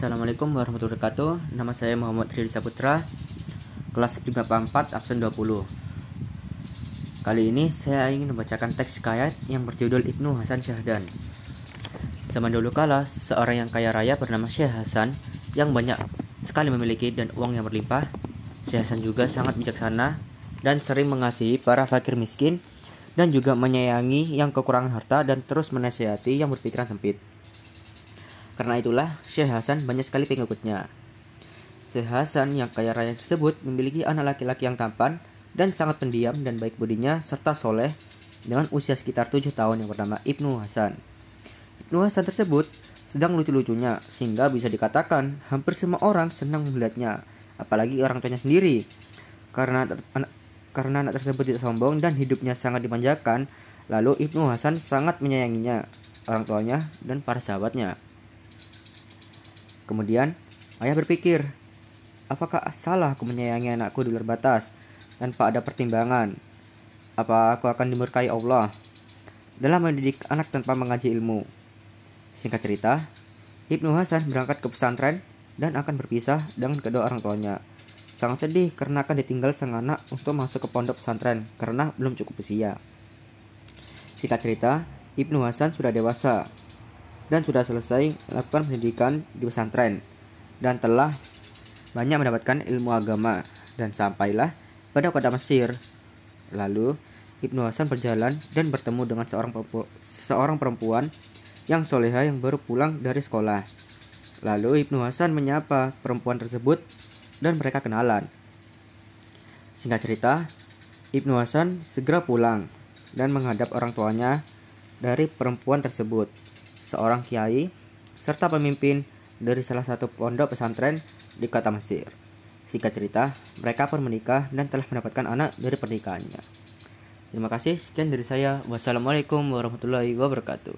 Assalamualaikum warahmatullahi wabarakatuh. Nama saya Muhammad Riri Saputra Kelas 544 absen 20 Kali ini saya ingin membacakan teks kayat yang berjudul Ibnu Hasan Syahdan. Zaman dulu kala, seorang yang kaya raya bernama Syekh Hasan Yang banyak sekali memiliki dan uang yang berlimpah Syekh Hasan juga sangat bijaksana Dan sering mengasihi para fakir miskin Dan juga menyayangi yang kekurangan harta dan terus menasihati yang berpikiran sempit karena itulah Syekh Hasan banyak sekali pengikutnya. Syekh Hasan yang kaya raya tersebut memiliki anak laki-laki yang tampan dan sangat pendiam dan baik budinya serta soleh dengan usia sekitar 7 tahun yang bernama Ibnu Hasan. Ibnu Hasan tersebut sedang lucu-lucunya sehingga bisa dikatakan hampir semua orang senang melihatnya, apalagi orang tuanya sendiri. Karena anak, karena anak tersebut tidak sombong dan hidupnya sangat dimanjakan, lalu Ibnu Hasan sangat menyayanginya, orang tuanya dan para sahabatnya. Kemudian, ayah berpikir, apakah salah aku menyayangi anakku di luar batas tanpa ada pertimbangan? Apa aku akan dimurkai Allah dalam mendidik anak tanpa mengaji ilmu? Singkat cerita, Ibnu Hasan berangkat ke pesantren dan akan berpisah dengan kedua orang tuanya. Sangat sedih karena akan ditinggal sang anak untuk masuk ke pondok pesantren karena belum cukup usia. Singkat cerita, Ibnu Hasan sudah dewasa dan sudah selesai melakukan pendidikan di pesantren dan telah banyak mendapatkan ilmu agama dan sampailah pada kota Mesir. Lalu Ibnu Hasan berjalan dan bertemu dengan seorang seorang perempuan yang soleha yang baru pulang dari sekolah. Lalu Ibnu Hasan menyapa perempuan tersebut dan mereka kenalan. Singkat cerita, Ibnu Hasan segera pulang dan menghadap orang tuanya dari perempuan tersebut seorang kiai, serta pemimpin dari salah satu pondok pesantren di kota Mesir. Singkat cerita, mereka pun menikah dan telah mendapatkan anak dari pernikahannya. Terima kasih, sekian dari saya. Wassalamualaikum warahmatullahi wabarakatuh.